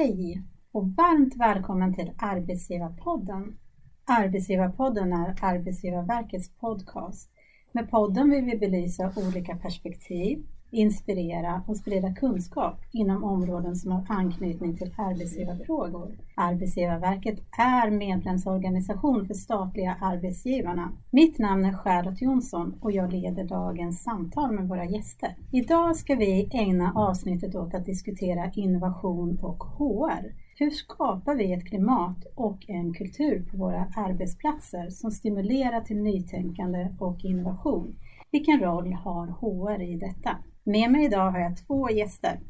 Hej och varmt välkommen till Arbetsgivarpodden. Arbetsgivarpodden är Arbetsgivarverkets podcast. Med podden vill vi belysa olika perspektiv, inspirera och sprida kunskap inom områden som har anknytning till arbetsgivarfrågor. Arbetsgivarverket är medlemsorganisation för statliga arbetsgivarna. Mitt namn är Charlotte Jonsson och jag leder dagens samtal med våra gäster. Idag ska vi ägna avsnittet åt att diskutera innovation och HR. Hur skapar vi ett klimat och en kultur på våra arbetsplatser som stimulerar till nytänkande och innovation? Vilken roll har HR i detta? Med mig idag har jag två gäster.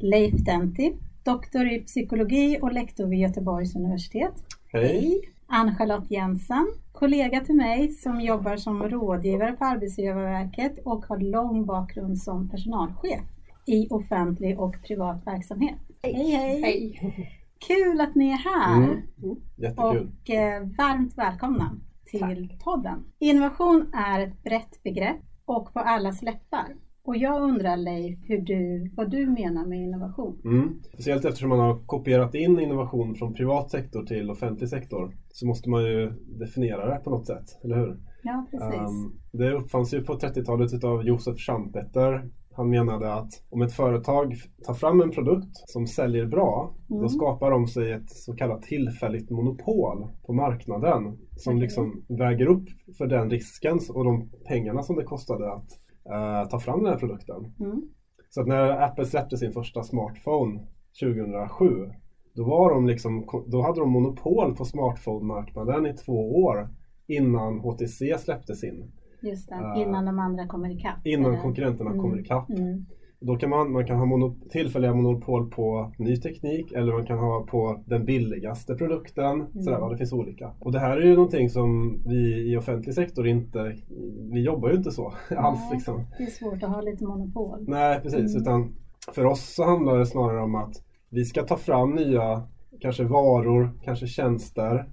Leif Denti, doktor i psykologi och lektor vid Göteborgs universitet. Hej! Ann-Charlotte Jensen, kollega till mig som jobbar som rådgivare på Arbetsgivarverket och har lång bakgrund som personalchef i offentlig och privat verksamhet. Hej hej! hej. Kul att ni är här Mm. Jättekul. och eh, varmt välkomna till Tack. podden. Innovation är ett brett begrepp och på allas läppar. Och jag undrar Leif, hur du, vad du menar med innovation? Mm. Speciellt eftersom man har kopierat in innovation från privat sektor till offentlig sektor så måste man ju definiera det på något sätt, eller hur? Ja, precis. Um, det uppfanns ju på 30-talet av Josef Schumpeter. Han menade att om ett företag tar fram en produkt som säljer bra, Mm. då skapar de sig ett så kallat tillfälligt monopol på marknaden som Okej. liksom väger upp för den risken och de pengarna som det kostade att eh, ta fram den här produkten. Mm. Så att när Apple släppte sin första smartphone 2007 då, var de liksom, då hade de monopol på smartphone-marknaden i två år innan HTC släppte sin. Just det, Ja. innan de andra kommer ikapp. Innan eller? konkurrenterna Mm. kommer ikapp. Mm. Då kan man, man kan ha mono, tillfälliga monopol på ny teknik eller man kan ha på den billigaste produkten. Mm. Sådär, va? Det finns olika. Och det här är ju någonting som vi i offentlig sektor inte, vi jobbar ju inte så alls. Nej, Liksom. Det är svårt att ha lite monopol. Nej, precis. Mm. Utan för oss så handlar det snarare om att vi ska ta fram nya, kanske varor, kanske tjänster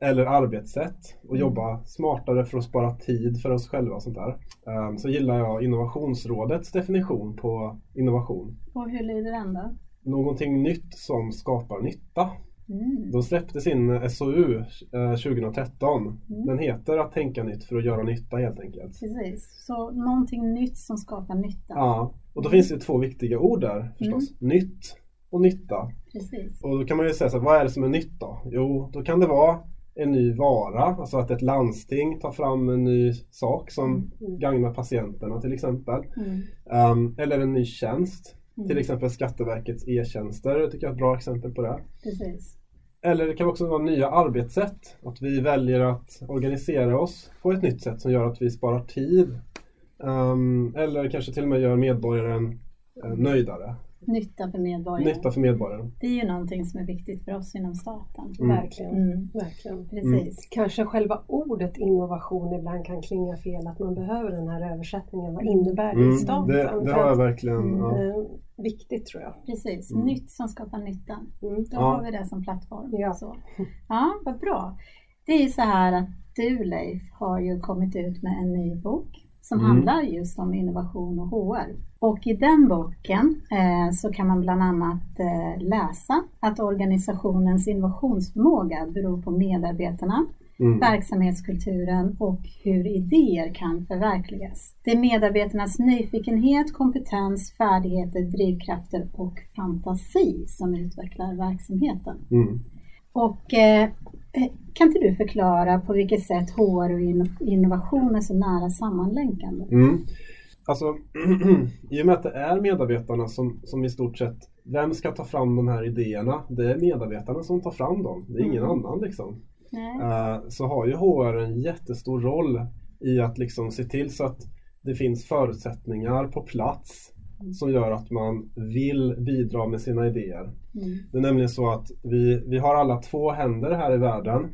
eller arbetssätt och Mm. jobba smartare för att spara tid för oss själva och sånt där. Ehm, Så gillar jag Innovationsrådets definition på innovation. Och hur lyder den då? Någonting nytt som skapar nytta. Mm. De släppte sin SOU eh, 2013. Mm. Den heter Att tänka nytt för att göra nytta helt enkelt. Precis, så någonting nytt som skapar nytta. Ja, och då Mm. finns det två viktiga ord där förstås. Nytt och nytta. Precis. Och då kan man ju säga så här, vad är det som är nytt då? Jo, då kan det vara en ny vara, alltså att ett landsting tar fram en ny sak som Mm. gagnar patienterna till exempel. Mm. Um, eller en ny tjänst, Mm. till exempel Skatteverkets e-tjänster, det tycker jag är ett bra exempel på det. Precis. Eller det kan också vara nya arbetssätt, att vi väljer att organisera oss på ett nytt sätt som gör att vi sparar tid. Um, eller kanske till och med gör medborgaren eh, nöjdare. Nytta för medborgarna. Nytta för medborgaren. Det är ju någonting som är viktigt för oss inom staten. Mm. Verkligen. Mm. Verkligen. Precis. Kanske själva ordet innovation ibland kan klinga fel, att man behöver den här översättningen. Vad innebär det Mm, i staten? det, det har jag verkligen. Mm. Ja. eh, viktigt tror jag. Precis. Mm. Nytt som skapar nytta. Mm. Då Ja. har vi det som plattform. Ja. Så. ja, vad bra. Det är ju så här att du Leif har ju kommit ut med en ny bok som Mm. handlar just om innovation och HR. Och i den boken eh, så kan man bland annat eh, läsa att organisationens innovationsförmåga beror på medarbetarna, Mm. verksamhetskulturen och hur idéer kan förverkligas. Det är medarbetarnas nyfikenhet, kompetens, färdigheter, drivkrafter och fantasi som utvecklar verksamheten. Mm. Och eh, kan inte du förklara på vilket sätt HR och inno- innovation är så nära sammanlänkande? Mm. Alltså, i och med att det är medarbetarna som, som i stort sett, vem ska ta fram de här idéerna? Det är medarbetarna som tar fram dem, det är ingen Mm. annan liksom. Eh, så har ju HR en jättestor roll i att liksom se till så att det finns förutsättningar på plats som gör att man vill bidra med sina idéer. Mm. Det är nämligen så att vi, vi har alla två händer här i världen.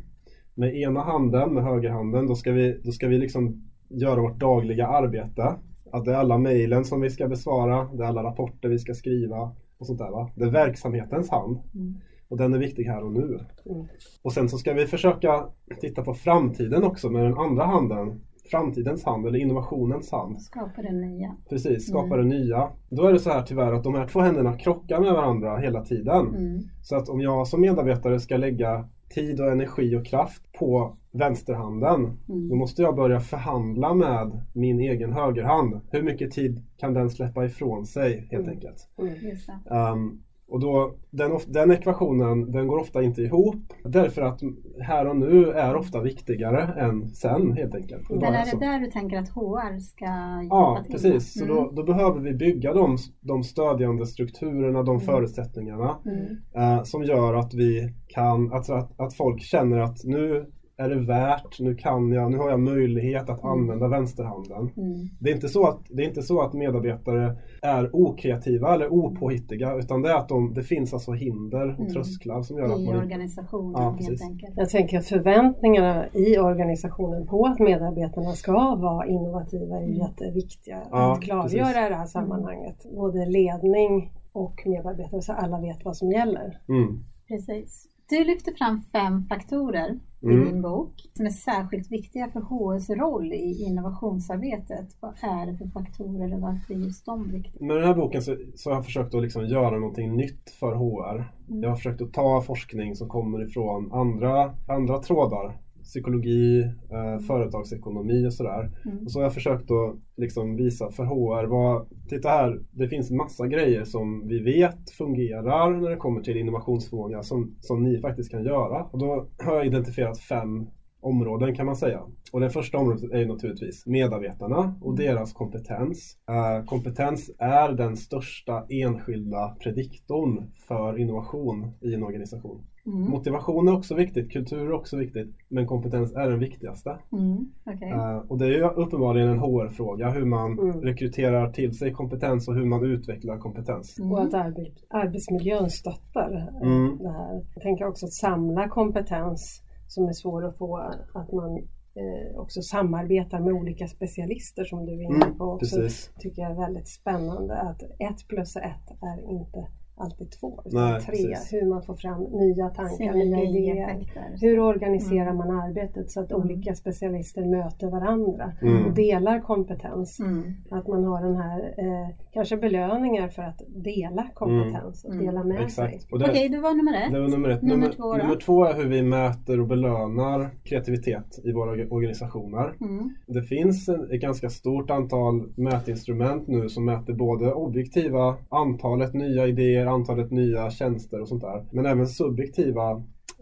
Med ena handen, med högerhanden, då ska vi, då ska vi liksom göra vårt dagliga arbete. Att det är alla mejlen som vi ska besvara, det är alla rapporter vi ska skriva och sånt där. Va? Det är verksamhetens hand. Mm. Och den är viktig här och nu. Mm. Och sen så ska vi försöka titta på framtiden också med den andra handen. framtidens hand eller innovationens hand. Skapa det nya. Precis, skapa Mm. det nya. Då är det så här tyvärr att de här två händerna krockar med varandra hela tiden. Mm. Så att om jag som medarbetare ska lägga tid och energi och kraft på vänsterhanden Mm. då måste jag börja förhandla med min egen högerhand. Hur mycket tid kan den släppa ifrån sig helt Mm. enkelt. Mm. Um, och då, den, den ekvationen den går ofta inte ihop därför att här och nu är ofta viktigare än sen helt enkelt. Det Men är så. det där du tänker att HR ska hjälpa Ja, till precis. Så med? då, då behöver vi bygga de, de stödjande strukturerna, de Mm. förutsättningarna Mm. eh, som gör att vi kan, att, att, att folk känner att nu är det värt, nu kan jag, nu har jag möjlighet att Mm. använda vänsterhanden. Mm. Det är, inte så att, det är inte så att medarbetare är okreativa eller opåhittiga utan det är att de, det finns alltså hinder och Mm. trösklar som gör att I man inte... organisationen Ja, helt precis. enkelt. Jag tänker att förväntningarna i organisationen på att medarbetarna ska vara innovativa är Mm. jätteviktiga Ja, att klargöra precis. i det här sammanhanget. Både ledning och medarbetare så alla vet vad som gäller. Mm. Precis. Du lyfter fram fem faktorer i Mm. din bok som är särskilt viktiga för HRs roll i innovationsarbetet. Vad är det för faktorer och varför är just de viktiga? Med den här boken så, så har jag försökt att liksom göra någonting nytt för HR. Mm. Jag har försökt att ta forskning som kommer ifrån andra, andra trådar. Psykologi, eh, företagsekonomi och sådär. Mm. Och så har jag försökt att liksom visa för HR vad, titta här, det finns massa grejer som vi vet fungerar när det kommer till innovationsförmåga som, som ni faktiskt kan göra. Och då har jag identifierat fem områden kan man säga. Och det första området är naturligtvis medarbetarna och deras kompetens. Eh, kompetens är den största enskilda prediktorn för innovation i en organisation. Mm. Motivation är också viktigt, kultur är också viktigt, men kompetens är den viktigaste. Mm. Okej. Eh, och det är ju uppenbarligen en HR-fråga hur man Mm. rekryterar till sig kompetens och hur man utvecklar kompetens. Mm. Och att arbet, arbetsmiljön stöttar eh, Mm. det här. Jag tänker också att samla kompetens som är svår att få, att man eh, också samarbetar med olika specialister som du är inne Mm, på också. precis. tycker jag är väldigt spännande att ett plus ett är inte alltid två utan Nej, tre. precis. Hur man får fram nya tankar, nya idéer. Hur organiserar Mm. man arbetet så att Mm. olika specialister möter varandra Mm. och delar kompetens? Mm. Att man har den här, eh, kanske belöningar för att dela kompetens och Mm. dela med sig. Exakt. Det, Okej, det var nummer ett. det var nummer ett. Nummer Nummer, två då? nummer två är hur vi mäter och belönar kreativitet i våra orga- organisationer. Mm. Det finns en, ett ganska stort antal mätinstrument nu som mäter både objektiva, antalet nya idéer, antalet nya tjänster och sånt där. Men även subjektiva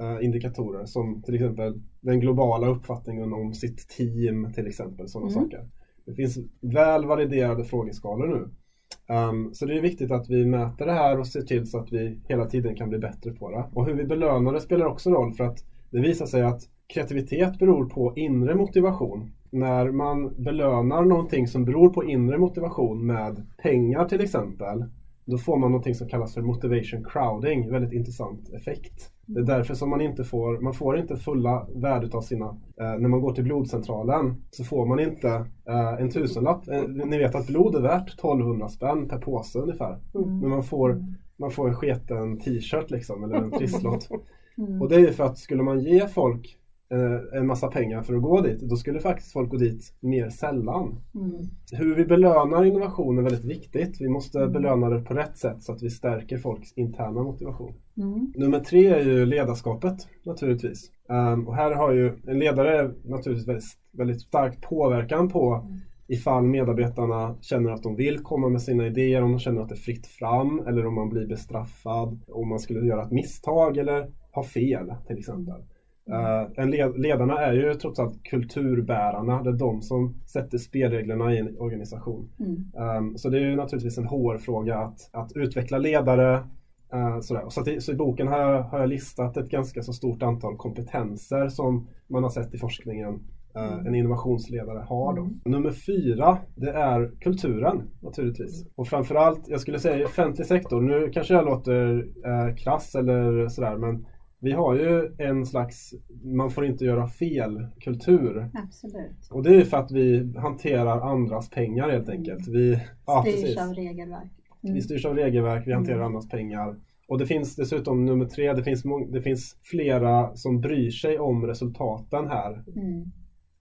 eh, indikatorer som till exempel den globala uppfattningen om sitt team till exempel. Sådana Mm. saker. Det finns väl validerade frågeskalor nu. Um, så det är viktigt att vi mäter det här och ser till så att vi hela tiden kan bli bättre på det. Och hur vi belönar det spelar också roll för att det visar sig att kreativitet beror på inre motivation. När man belönar någonting som beror på inre motivation med pengar till exempel då får man någonting som kallas för motivation crowding, väldigt intressant effekt. Det är därför som man inte får, man får inte fulla värdet av sina, eh, när man går till blodcentralen så får man inte eh, en tusenlapp. Eh, ni vet att blod är värt 1200 spänn per påse ungefär. Mm. Men man får, man får en sketen t-shirt liksom, eller en trisslott. Mm. Och det är ju för att skulle man ge folk en massa pengar för att gå dit, då skulle faktiskt folk gå dit mer sällan. Mm. Hur vi belönar innovation är väldigt viktigt. Vi måste belöna det på rätt sätt så att vi stärker folks interna motivation. Mm. Nummer tre är ju ledarskapet naturligtvis. Ehm, och här har ju en ledare naturligtvis väldigt, väldigt stark påverkan på ifall medarbetarna känner att de vill komma med sina idéer, om de känner att det är fritt fram eller om man blir bestraffad om man skulle göra ett misstag eller ha fel till exempel. Eh, led, ledarna är ju trots allt kulturbärarna, det är de som sätter spelreglerna i en organisation. Mm. Um, så det är ju naturligtvis en HR-fråga att, att utveckla ledare. Uh, sådär. Så, i, så i boken har jag, har jag listat ett ganska så stort antal kompetenser som man har sett i forskningen uh, en innovationsledare har. Då. Mm. Nummer fyra, det är kulturen naturligtvis. Och framförallt, jag skulle säga i offentlig sektor, nu kanske jag låter uh, krass eller sådär men vi har ju en slags man får inte göra fel kultur. Absolut. Och det är för att vi hanterar andras pengar helt enkelt. Vi, ja, Styrs precis. av regelverk. Mm. vi styrs av regelverk, vi hanterar Mm. andras pengar. Och det finns dessutom nummer tre, det finns, det finns flera som bryr sig om resultaten här. Mm.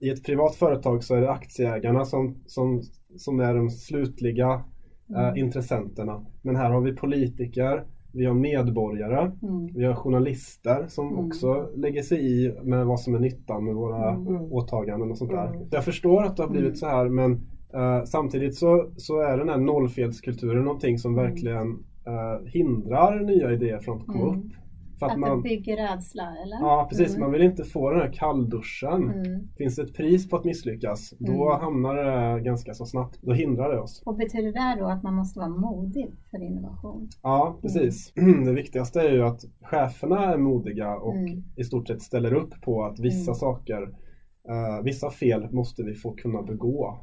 i ett privat företag så är det aktieägarna som, som, som är de slutliga Mm. eh, intressenterna. Men här har vi politiker, vi har medborgare, Mm. vi har journalister som Mm. också lägger sig i med vad som är nyttan med våra Mm. åtaganden och sånt där. Mm. Jag förstår att det har blivit Mm. så här men eh, samtidigt så, så är den här nollfelskulturen någonting som Mm. verkligen eh, hindrar nya idéer från att komma Mm. upp. För att Att man, det bygger rädsla, eller? ja precis, Mm. man vill inte få den här kallduschen. Mm. Finns det ett pris på att misslyckas, då Mm. hamnar det ganska så snabbt. Då hindrar det oss. Och betyder det då att man måste vara modig för innovation? Ja, precis. Det viktigaste är ju att cheferna är modiga och Mm. i stort sett ställer upp på att vissa Mm. saker, eh, vissa fel måste vi få kunna begå.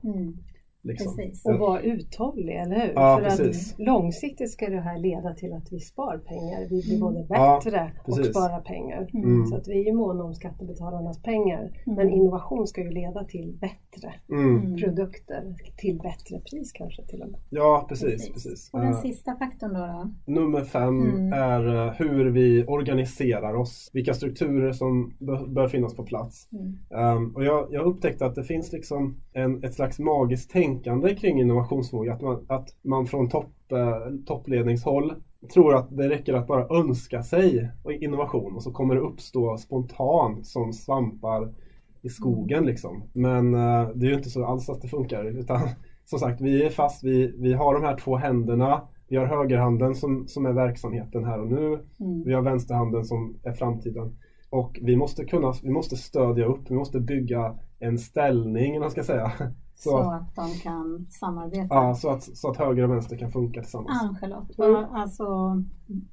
Mm. Liksom. Precis. Och vara uthållig, eller hur? Ja, För precis. att långsiktigt ska det här leda till att vi spar pengar. Vi blir Mm. både Ja, bättre och precis. sparar pengar. Mm. Så att vi är ju måna om skattebetalarnas pengar. Mm. Men innovation ska ju leda till bättre Mm. Mm. produkter. Till bättre pris kanske till och med. Ja, precis. precis. Och den Eh, sista faktorn då? då? Nummer fem Mm. är eh, hur vi organiserar oss. Vilka strukturer som bör, finnas på plats. Mm. Um, och jag, jag upptäckte att det finns liksom en, ett slags magiskt tänkande kring innovationsförmåga. Att man, att man från topp, eh, toppledningshåll tror att det räcker att bara önska sig innovation och så kommer det uppstå spontant som svampar i skogen liksom. Men eh, det är ju inte så alls att det funkar. Utan som sagt, vi är fast, vi, vi har de här två händerna. Vi har högerhanden som, som är verksamheten här och nu. Mm. Vi har vänsterhanden som är framtiden. Och vi måste kunna, vi måste stödja upp, vi måste bygga en ställning, man ska säga. Så. Så, att de kan samarbeta. ja, så, att, så att höger och vänster kan funka tillsammans. Ann-Charlotte, Mm. alltså,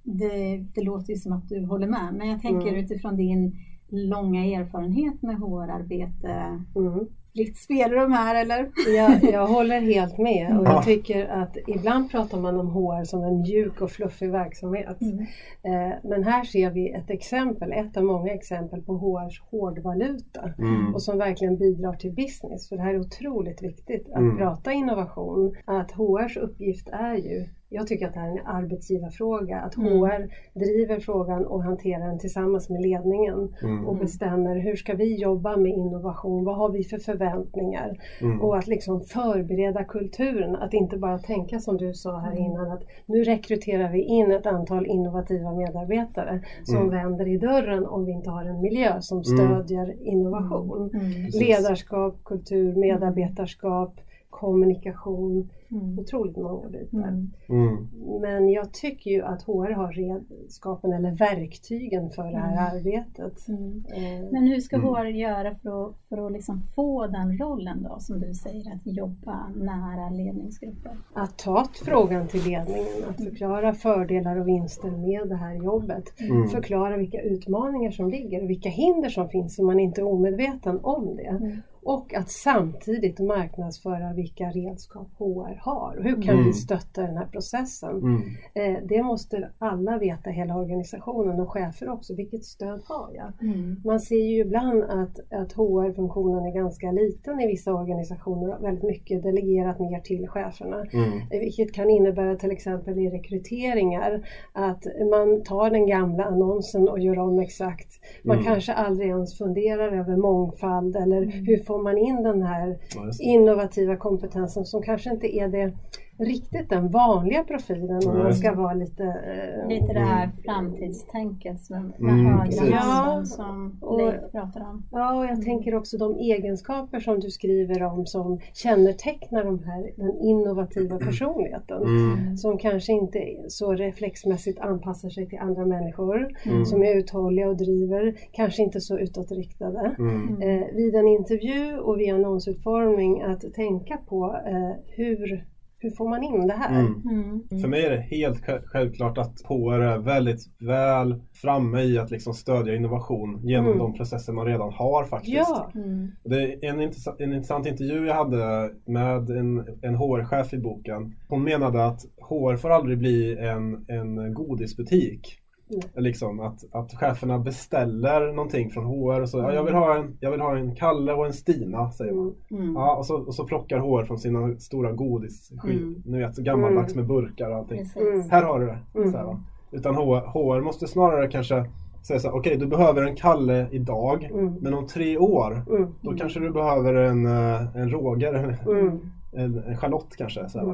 det, det låter ju som att du håller med, men jag tänker Mm. utifrån din långa erfarenhet med HR-arbete, Mm. Fritt spelrum här eller? Jag, jag håller helt med och Ja. jag tycker att ibland pratar man om HR som en mjuk och fluffig verksamhet. Mm. Eh, Men här ser vi ett exempel, ett av många exempel på HRs hårdvaluta Mm. och som verkligen bidrar till business. För det här är otroligt viktigt att Mm. prata innovation. Att HRs uppgift är ju, jag tycker att det här är en arbetsgivarfråga, att Mm. HR driver frågan och hanterar den tillsammans med ledningen Mm. och bestämmer hur ska vi jobba med innovation, vad har vi för förväntningar Mm. och att liksom förbereda kulturen, att inte bara tänka som du sa här Mm. innan att nu rekryterar vi in ett antal innovativa medarbetare som Mm. vänder i dörren om vi inte har en miljö som stödjer innovation. Ledarskap, kultur, medarbetarskap, kommunikation, Mm. otroligt många bitar. Mm. Mm. Men jag tycker ju att HR har redskapen eller verktygen för det här Mm. arbetet. Mm. Eh, Men hur ska. HR göra för att, för att liksom få den rollen då, som du säger, att jobba nära ledningsgrupper? Att ta frågan till ledningen, att förklara fördelar och vinster med det här jobbet. Mm. Förklara vilka utmaningar som ligger och vilka hinder som finns så man inte är omedveten om det. Och att samtidigt marknadsföra vilka redskap HR har. Hur kan Mm. vi stötta den här processen? Mm. Eh, det måste alla veta, hela organisationen och chefer också. Vilket stöd har jag? Mm. Man ser ju ibland att, att HR-funktionen är ganska liten i vissa organisationer och väldigt mycket delegerat ner till cheferna. Mm. Eh, Vilket kan innebära till exempel i rekryteringar att man tar den gamla annonsen och gör om exakt. Man Mm. kanske aldrig ens funderar över mångfald eller Mm. hur får man in den här innovativa kompetensen som kanske inte är det riktigt den vanliga profilen om man ska vara lite... eh, Lite det här Mm. framtidstänket med Mm, Ja, som och- Leif pratar om. Ja, och jag Mm. tänker också de egenskaper som du skriver om som kännetecknar de här, den innovativa personligheten. Mm. Som kanske inte så reflexmässigt anpassar sig till andra människor. Mm. Som är uthålliga och driver, kanske inte så utåtriktade. Mm. Eh, vid en intervju och vid annonsutformning att tänka på eh, hur, hur får man in det här? Mm. Mm. För mig är det helt sj- självklart att HR är väldigt väl framme i att liksom stödja innovation genom Mm. de processer man redan har faktiskt. Ja, Mm. Det är en, intressant, en intressant intervju jag hade med en, en HR-chef i boken. Hon menade att HR får aldrig bli en, en godisbutik. Mm. Liksom att, att cheferna beställer någonting från HR och så, ja, jag, vill ha en, jag vill ha en Kalle och en Stina, säger man. mm. Mm. Ja, och, så, och så plockar HR från sina stora godisskivor. Mm. Ni vet, så gammaldags Mm. med burkar och allting. Precis. Mm. Här har du det. Så här. Utan HR, HR måste snarare kanske säga så här, okej du behöver en Kalle idag, men om tre år då kanske du behöver en, eh, en Roger, en, en Charlotte kanske. Så här,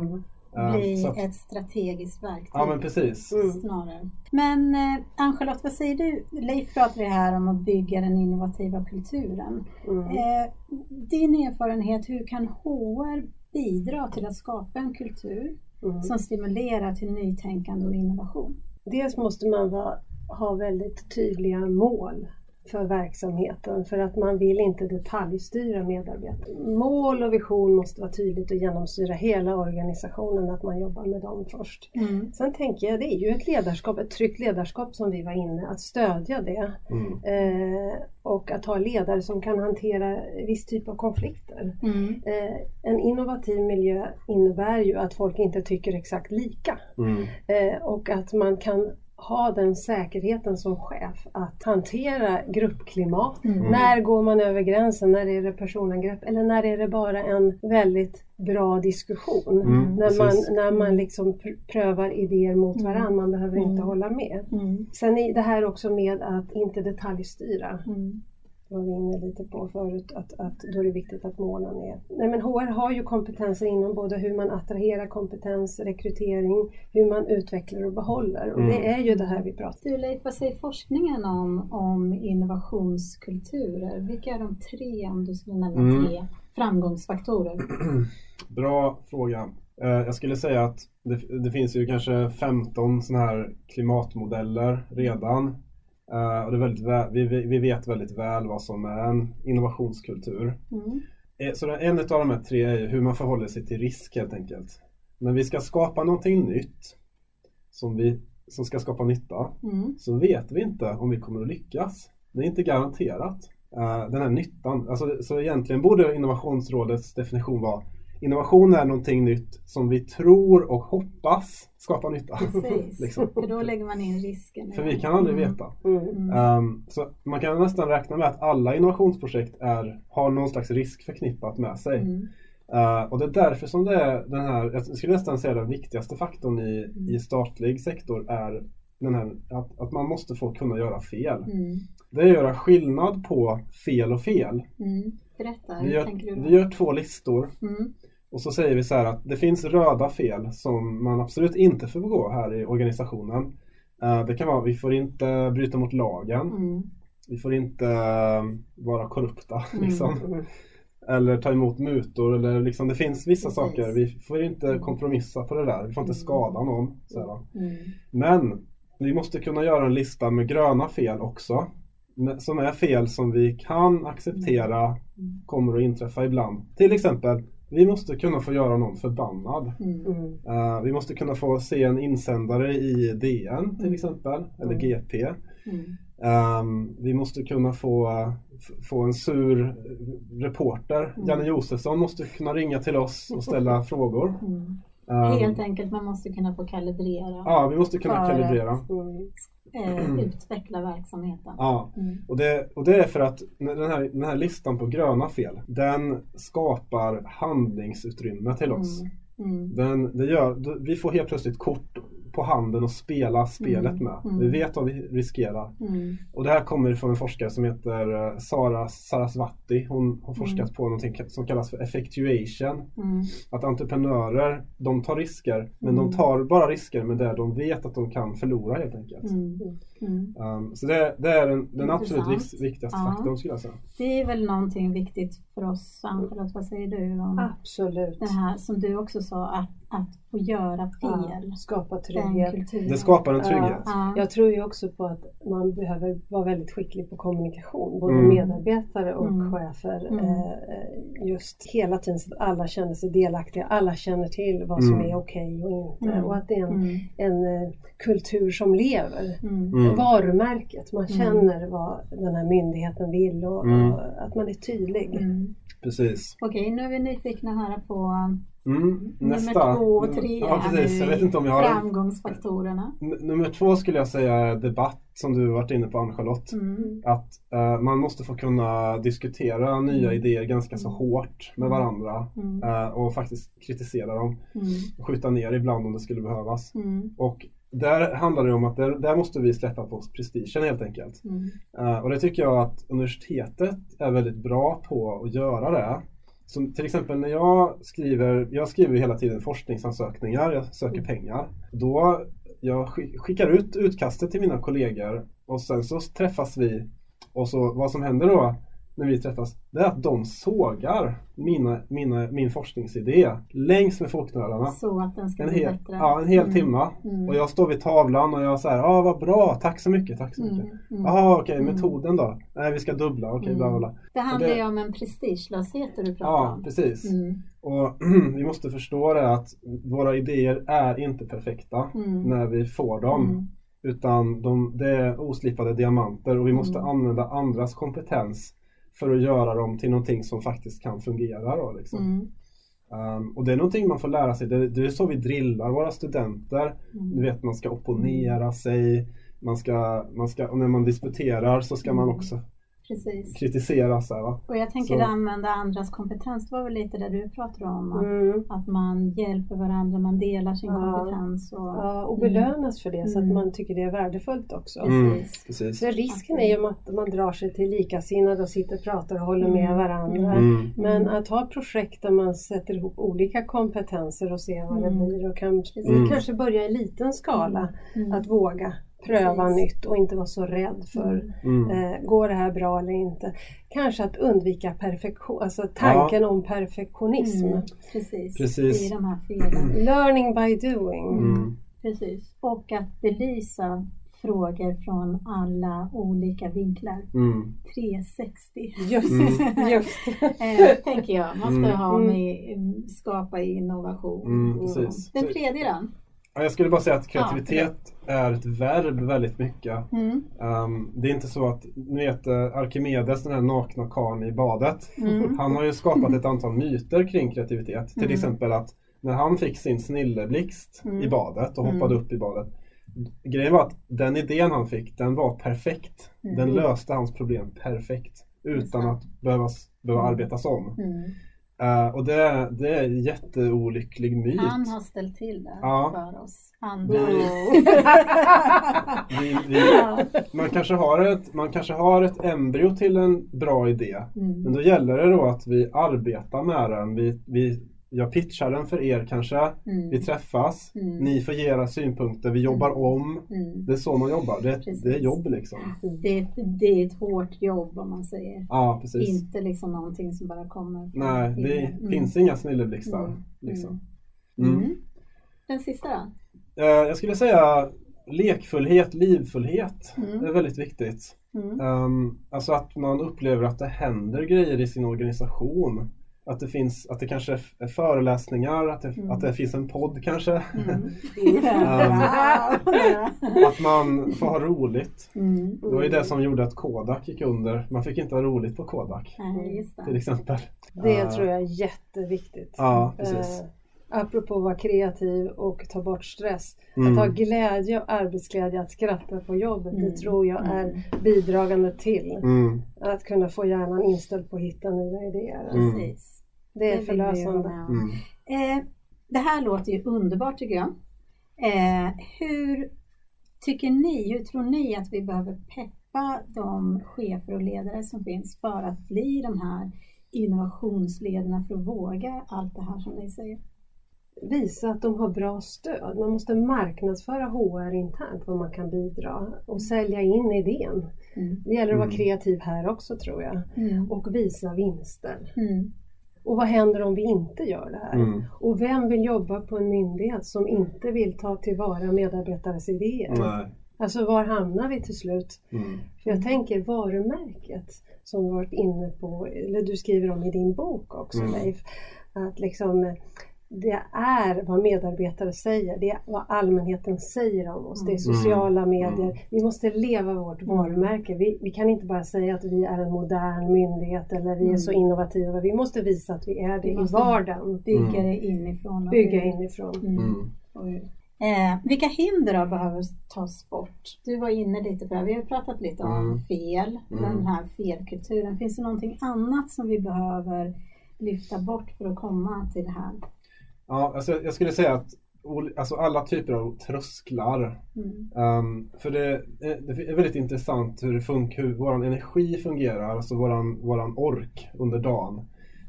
bli att- ett strategiskt verktyg. Ja men precis. Mm. snarare. Men eh, Ann-Charlotte, vad säger du? Leif pratade här om att bygga den innovativa kulturen. Mm. Eh, din erfarenhet, hur kan HR bidra till att skapa en kultur Mm. som stimulerar till nytänkande och innovation? Dels måste man vara, ha väldigt tydliga mål för verksamheten för att man vill inte detaljstyra medarbetarna. Mål och vision måste vara tydligt och genomsyra hela organisationen, att man jobbar med dem först. Mm. Sen tänker jag, det är ju ett ledarskap, ett tryggt ledarskap som vi var inne, att stödja det. Mm. Eh, och att ha ledare som kan hantera viss typ av konflikter. Mm. Eh, en innovativ miljö innebär ju att folk inte tycker exakt lika. Mm. Eh, och att man kan ha den säkerheten som chef att hantera gruppklimat. Mm. När går man över gränsen? När är det personangrepp? Eller när är det bara en väldigt bra diskussion? Mm, när, man, precis. när man liksom pr- prövar idéer mot Mm. varandra. Man behöver inte Mm. hålla med. Mm. Sen är det här också med att inte detaljstyra. Mm. Var vi inne lite på förut, att, att då är det viktigt att målen är... Nej men HR har ju kompetenser inom både hur man attraherar kompetens, rekrytering, hur man utvecklar och behåller. Och Mm. det är ju det här vi pratar Du Leif, vad säger forskningen om, om innovationskulturer? Vilka är de tre, om du skulle nämna Mm. tre, framgångsfaktorer? Bra fråga. Eh, Jag skulle säga att det, det finns ju kanske 15 sådana här klimatmodeller redan. Eh, Och det är väldigt väl, vi, vi vet väldigt väl vad som är en innovationskultur. Mm. Eh, Så en av de här tre är hur man förhåller sig till risk helt enkelt. När vi ska skapa någonting nytt som, vi, som ska skapa nytta Mm. så vet vi inte om vi kommer att lyckas. Det är inte garanterat. Eh, den här nyttan, alltså, så egentligen borde innovationsrådets definition vara Innovation är någonting nytt som vi tror och hoppas skapar nytta. Precis, liksom. för då lägger man in risken. För vi kan aldrig Mm. veta. Mm. Mm. Ehm, så man kan nästan räkna med att alla innovationsprojekt är, har någon slags risk förknippat med sig. Mm. Eh, och det är därför som det är den här, jag skulle nästan säga den viktigaste faktorn i, i statlig sektor är den här, att, att man måste få kunna göra fel. Mm. Det är att göra skillnad på fel och fel. Mm. Berätta, Vi gör, vi gör två listor Mm. Och så säger vi så här att det finns röda fel som man absolut inte får begå här i organisationen. Eh, det kan vara vi får inte bryta mot lagen. Mm. Vi får inte eh, vara korrupta. Mm. Liksom. Mm. Eller ta emot mutor. Eller liksom, det finns vissa Precis. saker. Vi får inte kompromissa på det där. Vi får inte Mm. skada någon. Så. Mm. Men vi måste kunna göra en lista med gröna fel också. Som är fel som vi kan acceptera Mm. kommer att inträffa ibland. Till exempel, vi måste kunna få göra någon förbannad. Mm. Eh, vi måste kunna få se en insändare i DN till Mm. exempel, eller. GP. Mm. Ehm, vi måste kunna få, få en sur reporter. Mm. Janne Josefsson måste kunna ringa till oss och ställa frågor. Mm. Ehm, Helt enkelt, man måste kunna få kalibrera, Ja, vi måste kunna kalibrera. Mm. Eh, utveckla verksamheten. Ja, Mm. och det, och det är för att den här, den här listan på gröna fel, den skapar handlingsutrymme till oss. Mm. Mm. Den, det gör, vi får helt plötsligt kort på handen och spela spelet Mm. med. Mm. Vi vet vad vi riskerar. Mm. Och det här kommer från en forskare som heter eh, Sara Sarasvati. Hon har forskat Mm. på någonting som kallas för effectuation. Mm. Att entreprenörer, de tar risker, men Mm. de tar bara risker med det de vet att de kan förlora helt enkelt. Mm. Mm. Um, så det, det är den, den absolut viktigaste Ja. faktorn skulle jag säga. Det är väl någonting viktigt för oss, Ann-Charlotte, vad säger du om Absolut. det här som du också sa, att, att få göra Ja, fel? skapa Den trygghet. Det skapar en trygghet. Ja. Jag tror ju också på att man behöver vara väldigt skicklig på kommunikation, både Mm. medarbetare och Mm. chefer. Mm. Eh, just hela tiden så att alla känner sig delaktiga, alla känner till vad som Mm. är okej och inte. Mm. Och att det är en, Mm. en eh, kultur som lever. Mm. Mm. Varumärket, man Mm. känner vad den här myndigheten vill och, Mm. och att man är tydlig. Mm. Precis. Okej, nu är vi nyfikna höra på Mm. Nästa. nummer två och tre Ja, här precis. nu Jag vet i inte om jag har framgångsfaktorerna. N- Nummer två skulle jag säga är debatt som du varit inne på Ann-Charlotte. Mm. Att eh, man måste få kunna diskutera nya Mm. idéer ganska så Mm. hårt med varandra Mm. eh, och faktiskt kritisera dem. Mm. Skjuta ner ibland om det skulle behövas. Mm. Och där handlar det om att där, där måste vi släppa på prestigen helt enkelt. Mm. Uh, och det tycker jag att universitetet är väldigt bra på att göra det. Som till exempel när jag skriver, jag skriver hela tiden forskningsansökningar, jag söker pengar. Då jag skickar ut utkastet till mina kollegor och sen så träffas vi och så vad som händer då när vi träffas, det är att de sågar mina, mina, min forskningsidé längs med folknölarna. Så att den ska en bli hel, bättre? Ja, en hel mm. timma. Mm. Och jag står vid tavlan och jag säger, ja ah, vad bra, tack så mycket, tack så mycket. Mm. Mm. Jaha, okej, Mm. metoden då? Nej, vi ska dubbla, okej, Mm. bla bla bla. Det handlar ju om en prestigelöshet du pratar Ja, om. precis. Mm. Och vi måste förstå det att våra idéer är inte perfekta Mm. när vi får dem. Mm. Utan de, det är oslipade diamanter och vi måste Mm. använda andras kompetens för att göra dem till någonting som faktiskt kan fungera. Då, liksom. Mm. Um, och det är någonting man får lära sig. Det, det är så vi drillar våra studenter. Mm. Du vet, man ska opponera sig. Man ska, man ska, och när man disputerar så ska man Mm. också Precis. kritisera. Så här, va? Och jag tänker Så- använda andras kompetens. Det var väl lite det du pratade om. Att, Mm. att man hjälper varandra, man delar sin Ja. kompetens. Och, Ja, och belönas för det så att Mm. man tycker det är värdefullt också. Mm, Precis. precis. För risken är ju att man drar sig till likasinnade och sitter och pratar och håller med Mm. varandra. Mm. Men att ha projekt där man sätter ihop olika kompentenser och ser vad det Mm. blir och kan, Mm. kanske börja i liten skala. Mm. Att våga pröva Precis. nytt och inte vara så rädd för Mm. eh, går det här bra eller inte. Kanske att undvika perfektion, alltså tanken om perfektionism. Mm. Precis. Precis. I de här felen. Learning by doing. Mm. Precis. Och att belysa frågor från alla olika vinklar. Mm. 360. Just, Mm. just. eh, tänker jag. Måste Mm. ha Mm. med mm, skapa innovation. Mm, precis. Den tredje då? Ja, Jag skulle bara säga att kreativitet är ett verb väldigt mycket. Mm. Um, det är inte så att, ni vet eh, Arkimedes, den här nakna karln i badet. Mm. Han har ju skapat ett antal myter kring kreativitet. Till Mm. exempel att när han fick sin snilleblixt Mm. i badet och Mm. hoppade upp i badet. Grejen var att den idén han fick, den var perfekt. Mm. Den löste hans problem perfekt. Utan att behöva, behöva Mm. arbetas om. Eh, och det, det är en jätteolycklig myt. Han har ställt till det Ja. för oss andra. Vi- Vi, vi, man, kanske har ett, man kanske har ett embryo till en bra idé. Mm. Men då gäller det då att vi arbetar med den. Vi, vi, jag pitchar den för er kanske. Mm. Vi träffas. Mm. Ni får ge era synpunkter. Vi jobbar om. Mm. Det är så man jobbar. Det, Precis. det är jobb liksom. Det, det är ett hårt jobb om man säger. Ja, precis. Inte liksom någonting som bara kommer Nej, det himlen. Mm. finns inga snilleblixtar. Mm. Liksom. Mm. Mm. Mm. Den sista då? Eh, jag skulle säga lekfullhet, livfullhet Mm. är väldigt viktigt. Mm. Um, alltså att man upplever att det händer grejer i sin organisation. Att det, finns, att det kanske är föreläsningar, att det, Mm. att det finns en podd kanske. Mm. Ja. att man får ha roligt. Mm. Det var ju det som gjorde att Kodak gick under. Man fick inte ha roligt på Kodak till det. exempel. Det Eh, tror jag är jätteviktigt. Ja, precis. Eh, apropå att vara kreativ och ta bort stress. Mm. Att ha glädje och arbetsglädje, att skratta på jobbet, Mm. det tror jag Mm. är bidragande till Mm. att kunna få hjärnan inställd på att hitta nya idéer. Mm. Precis. Det är vara förlösande. Mm. Eh, det här låter ju underbart tycker jag. Eh, hur tycker ni, hur tror ni att vi behöver peppa de chefer och ledare som finns för att bli de här innovationsledarna för att våga allt det här som ni säger? Visa att de har bra stöd. Man måste marknadsföra HR internt, vad man kan bidra och sälja in idén. Mm. Det gäller att vara Mm. kreativ här också tror jag. Mm. Och visa vinster. Mm. Och vad händer om vi inte gör det här? Mm. Och vem vill jobba på en myndighet som inte vill ta tillvara medarbetares idéer? Nej. Alltså var hamnar vi till slut? Mm. För jag tänker varumärket som du varit inne på, eller du skriver om i din bok också Mm. Leif. Att liksom det är vad medarbetare säger, det är vad allmänheten säger om oss. Det är Mm. sociala Mm. medier. Vi måste leva vårt Mm. varumärke. Vi, vi kan inte bara säga att vi är en modern myndighet eller vi är så innovativa. Vi måste visa att vi är det Vi i vardagen. Bygga det inifrån. och Bygga inifrån. Mm. Mm. Eh, vilka hinder då behöver tas bort? Du var inne lite på det, vi har pratat lite om Mm. fel, Mm. den här felkulturen. Finns det någonting annat som vi behöver lyfta bort för att komma till det här? Ja, alltså jag skulle säga att alltså alla typer av trösklar. Mm. Ehm, för det, är- det är väldigt intressant hur, det hur vår energi fungerar, alltså våran, våran ork under dagen.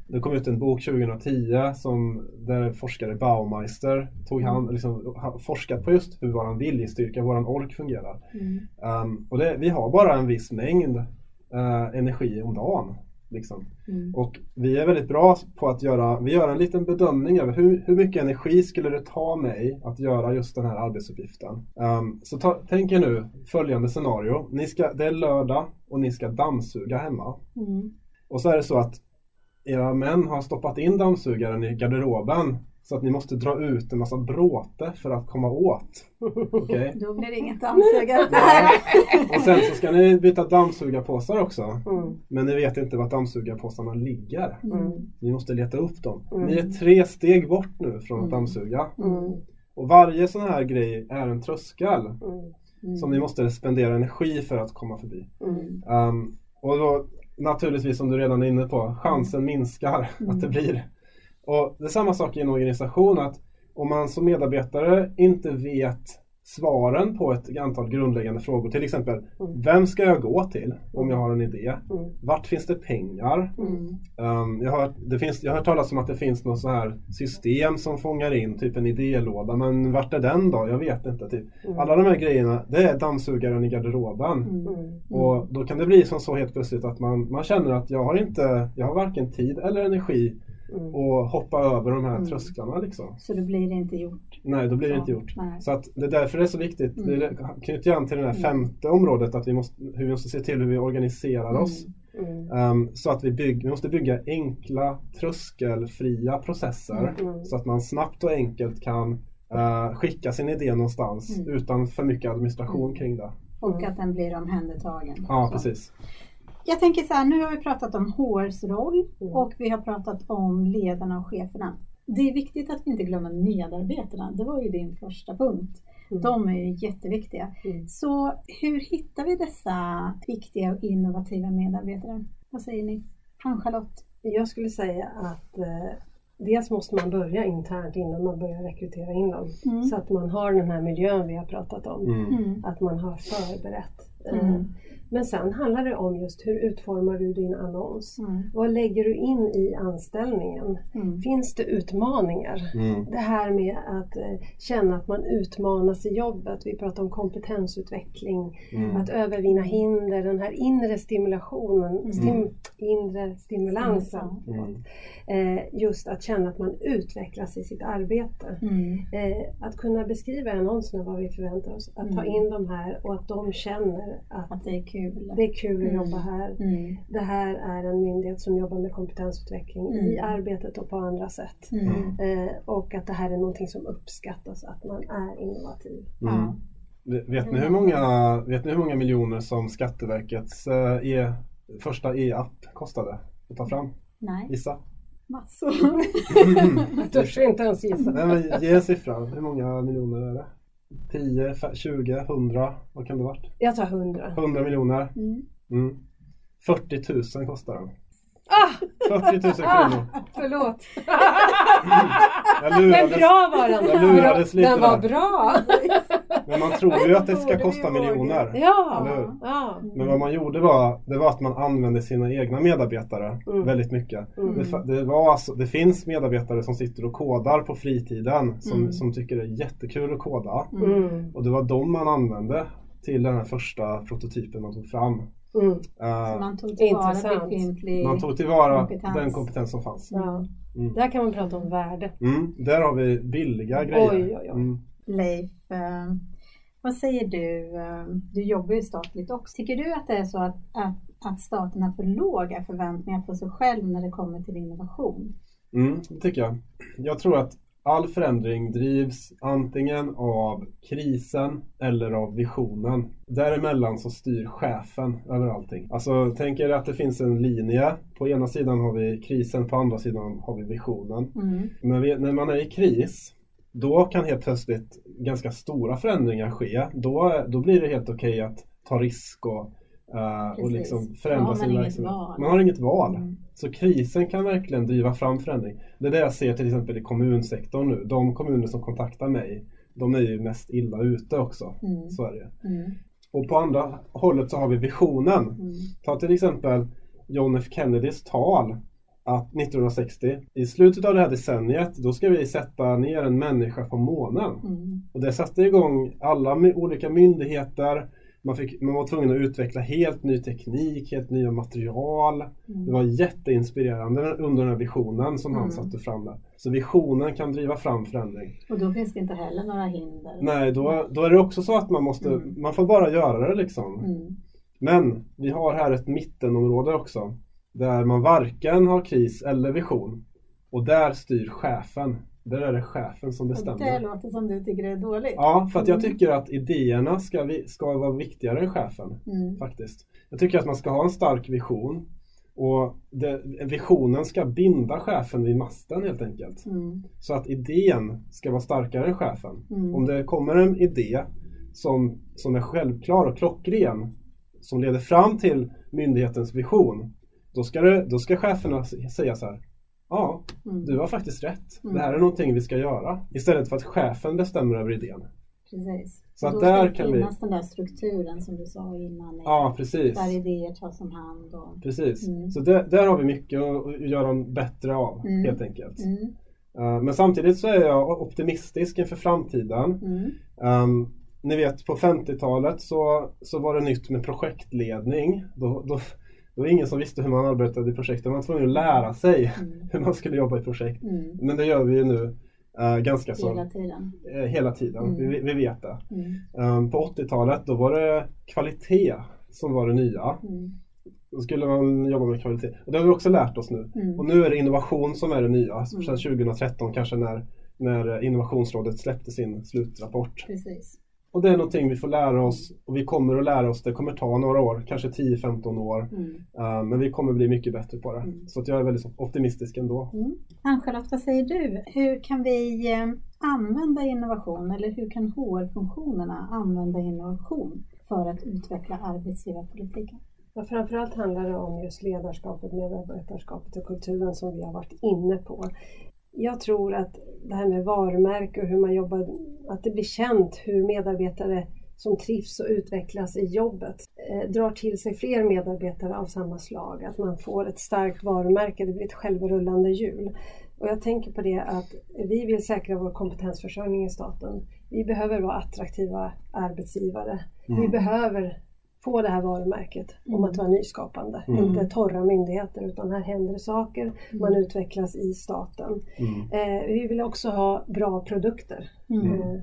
Det kom ut en bok 2010 som, där forskare Baumeister tog hand, liksom, forskat på just hur våran viljestyrka, våran ork fungerar. Mm. Ehm, och det, vi har bara en viss mängd eh, energi om dagen. Liksom. Mm. Och vi är väldigt bra på att göra, vi gör en liten bedömning över hur, hur mycket energi skulle det ta mig att göra just den här arbetsuppgiften. Ehm, så ta, tänk er nu följande scenario. Ni ska, det är lördag och ni ska dammsuga hemma. Mm. Och så är det så att era män har stoppat in dammsugaren i garderoben så att ni måste dra ut en massa bråte för att komma åt. Okej? Då blir det inget dammsugare. Och sen så ska ni byta dammsugarpåsar också. Mm. Men ni vet inte vart dammsugarpåsarna ligger. Mm. Ni måste leta upp dem. Mm. Ni är tre steg bort nu från att Mm. dammsuga. Mm. Och varje sån här grej är en tröskel Mm. Som ni måste spendera energi för att komma förbi. Ehm, och då naturligtvis som du redan är inne på, chansen minskar att det blir. Och det är samma sak i en organisation att om man som medarbetare inte vet svaren på ett antal grundläggande frågor, till exempel Mm. vem ska jag gå till om jag har en idé? Mm. Vart finns det pengar? Mm. Um, jag, har, det finns, jag har hört talas om att det finns något så här system som fångar in typ en idélåda, men vart är den då? Jag vet inte. Typ. Mm. Alla de här grejerna, det är dammsugaren i garderoben. Mm. Mm. Och då kan det bli som så helt plötsligt att man, man känner att jag har inte, jag har varken tid eller energi Mm. att hoppa över de här Mm. trösklarna liksom. Så då blir det inte gjort. Nej, då blir det Så, inte gjort. nej. Så att det är därför det är så viktigt. Mm. Det knyter an till det här Mm. femte området, att vi måste, hur vi måste se till hur vi organiserar oss. Ehm, så att vi, bygg, vi måste bygga enkla tröskelfria processer så att man snabbt och enkelt kan eh, skicka sin idé någonstans utan för mycket administration kring det. Och att den blir omhändertagen. Ja, precis. Jag tänker så här, nu har vi pratat om HRs roll Mm. och vi har pratat om ledarna och cheferna. Det är viktigt att vi inte glömmer medarbetarna. Det var ju din första punkt. Mm. De är ju jätteviktiga. Mm. Så hur hittar vi dessa viktiga och innovativa medarbetare? Vad säger ni? Ann-Charlotte? Jag skulle säga att eh, dels måste man börja internt innan man börjar rekrytera in dem. Mm. Så att man har den här miljön vi har pratat om. Mm. Mm. Att man har förberett. Eh, Mm. Men sen handlar det om just hur utformar du din annons? Mm. Vad lägger du in i anställningen? Mm. Finns det utmaningar? Mm. Det här med att eh, känna att man utmanas i jobbet. Vi pratar om kompetensutveckling. Mm. Att övervinna hinder, den här inre stimulationen, Mm. stim, inre stimulansen. Mm. Eh, just att känna att man utvecklas i sitt arbete. Mm. Eh, att kunna beskriva i annonserna vad vi förväntar oss. Att ta in de här och att de känner att Att det är kul. Det är kul att Mm. jobba här. Mm. Det här är en myndighet som jobbar med kompetensutveckling i Mm. arbetet och på andra sätt. Mm. Eh, och att det här är någonting som uppskattas, att man är innovativ. Mm. Ja. Vet vet ni, hur många, vet ni hur många miljoner som Skatteverkets eh, e, första e-app kostade att ta fram? Nej, Gissa? massor. Jag törs inte ens gissa. Nej, men ge en siffra. Hur många miljoner är det? 10, fe- 20, 100? Vad kan det varit? Jag tar hundra. 100 miljoner? Mm. Mm. 40 000 kostar den. Ah! 40 000 kronor. Förlåt. Jag Men lurades. bra var den. Jag lurades lite Den var där. bra. Men man tror ju att det ska kosta miljoner. Ja. Ja. Men vad man gjorde var, det var att man använde sina egna medarbetare Mm. väldigt mycket. Mm. Det, det, var alltså, det finns medarbetare som sitter och kodar på fritiden som, Mm. som tycker det är jättekul att koda. Mm. Och det var de man använde till den här första prototypen man tog fram. Mm. Man tog tillvara Intressant. befintlig man tog tillvara kompetens. den kompetens som fanns. Ja. Mm. Där kan man prata om värde. Mm, där har vi billiga grejer. Oj, oj, oj. Mm. Leif, eh, vad säger du? Eh, du jobbar ju statligt också. Tycker du att det är så att, att, att staten har för låga förväntningar på sig själv när det kommer till innovation? Mm, det tycker jag. Jag tror att all förändring drivs antingen av krisen eller av visionen. Däremellan så styr chefen över allting. Alltså tänk er att det finns en linje. På ena sidan har vi krisen, på andra sidan har vi visionen. Mm. När, vi, när man är i kris, då kan helt plötsligt ganska stora förändringar ske. Då, då blir det helt okej att ta risk och eh, och liksom förändra man sin verksamhet. Man har inget val. Mm. Så krisen kan verkligen driva fram förändring. Det är det jag ser till exempel i kommunsektorn nu. De kommuner som kontaktar mig, de är ju mest illa ute också. Mm. Så är det. Mm. Och på andra hållet så har vi visionen. Mm. Ta till exempel John F Kennedys tal att 1960, i slutet av det här decenniet, då ska vi sätta ner en människa på månen. Mm. Och det satte igång alla olika myndigheter. Man, fick, man var tvungen att utveckla helt ny teknik, helt nya material. Mm. Det var jätteinspirerande under den här visionen som han Mm. satte fram där. Så visionen kan driva fram förändring. Och då finns det inte heller några hinder. Nej, då, då är det också så att man måste, Mm. man får bara göra det liksom. Mm. Men vi har här ett mittenområde också. Där man varken har kris eller vision. Och där styr chefen. Där är det chefen som Och det bestämmer. låter som du tycker är dåligt. Ja, för att jag Mm. tycker att idéerna ska, vi, ska vara viktigare än chefen. Mm. Faktiskt. Jag tycker att man ska ha en stark vision. Och det, visionen ska binda chefen vid masten helt enkelt. Mm. Så att idén ska vara starkare än chefen. Mm. Om det kommer en idé som, som är självklar och klockren som leder fram till myndighetens vision då ska, det, då ska cheferna säga så här Ja, Mm. du har faktiskt rätt. Mm. Det här är någonting vi ska göra. Istället för att chefen bestämmer över idén. Precis. Så att då där ska det kan vi- finnas den där strukturen som du sa innan. Ja, precis. Där idéer tas om hand. Och... Precis. Mm. Så där, där har vi mycket att göra bättre av Mm. helt enkelt. Mm. Uh, men samtidigt så är jag optimistisk inför framtiden. Um, ni vet på 50-talet så, så var det nytt med projektledning. Då, då, det var ingen som visste hur man arbetade i projekt. Man var tvungen att lära sig Mm. hur man skulle jobba i projekt. Mm. Men det gör vi ju nu eh, ganska så Hela tiden. eh, hela tiden. Mm. Vi, vi vet det. Mm. Um, på 80-talet då var det kvalitet som var det nya. Mm. Då skulle man jobba med kvalitet. Och det har vi också lärt oss nu. Mm. Och nu är det innovation som är det nya. Mm. Sedan 2013 kanske när, när Innovationsrådet släppte sin slutrapport. Precis. Och det är någonting vi får lära oss och vi kommer att lära oss. Det kommer ta några år, kanske 10-15 år. Mm. Uh, men vi kommer bli mycket bättre på det. Mm. Så att jag är väldigt optimistisk ändå. Mm. Ann-Charlotte, vad säger du? Hur kan vi eh, använda innovation eller hur kan HR-funktionerna använda innovation för att utveckla arbetsgivarpolitiken? Ja, framförallt handlar det om just ledarskapet, medarbetarskapet och kulturen som vi har varit inne på. Jag tror att det här med varumärke och hur man jobbar, att det blir känt hur medarbetare som trivs och utvecklas i jobbet eh, drar till sig fler medarbetare av samma slag. Att man får ett starkt varumärke, det blir ett självrullande hjul. Och jag tänker på det att vi vill säkra vår kompetensförsörjning i staten. Vi behöver vara attraktiva arbetsgivare. Vi behöver få det här varumärket om Mm. att vara nyskapande. Mm. Inte torra myndigheter utan här händer saker. Man utvecklas i staten. Mm. Eh, vi vill också ha bra produkter Mm. eh,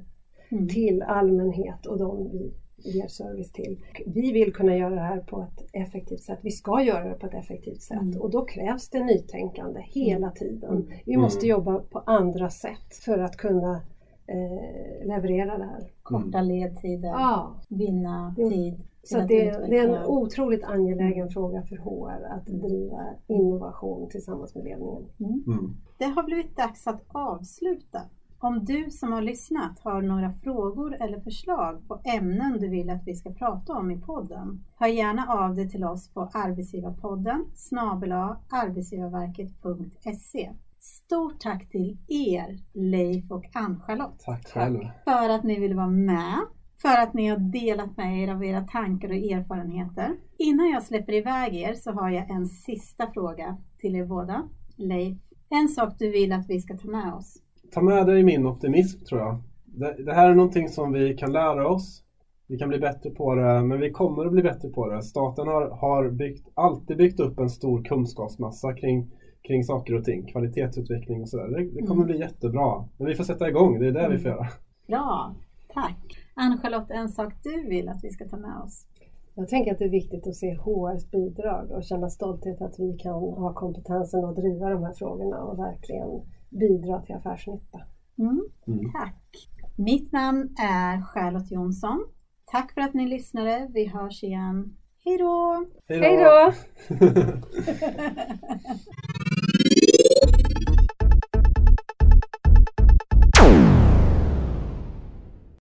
Mm. till allmänhet och de vi ger service till. Vi vill kunna göra det här på ett effektivt sätt. Vi ska göra det på ett effektivt sätt Mm. och då krävs det nytänkande hela tiden. Mm. Vi måste jobba på andra sätt för att kunna eh, leverera det här. Korta ledtider, Ja, vinna tid. Så det, det är en otroligt angelägen fråga för HR att driva innovation tillsammans med ledningen. Mm. Det har blivit dags att avsluta. Om du som har lyssnat har några frågor eller förslag på ämnen du vill att vi ska prata om i podden, hör gärna av dig till oss på arbetsgivarpodden snabel arbetsgivarverket.se. Stort tack till er, Leif och Ann-Charlotte, Tack själv. för att ni vill vara med, för att ni har delat med er av era tankar och erfarenheter. Innan jag släpper iväg er så har jag en sista fråga till er båda. Leif, en sak du vill att vi ska ta med oss? Ta med dig min optimism tror jag. Det, det här är någonting som vi kan lära oss. Vi kan bli bättre på det, men vi kommer att bli bättre på det. Staten har, har byggt, alltid byggt upp en stor kunskapsmassa kring, kring saker och ting. Kvalitetsutveckling och sådär. Det, det kommer Mm. bli jättebra. Men vi får sätta igång, det är det vi får göra. Bra, tack! Ann-Charlotte, en sak du vill att vi ska ta med oss? Jag tänker att det är viktigt att se HRs bidrag och känna stolthet att vi kan ha kompetensen att driva de här frågorna och verkligen bidra till affärsnytta. Mm, Mm. tack! Mitt namn är Charlotte Jonsson. Tack för att ni lyssnade. Vi hörs igen. Hej då! Hej då! då!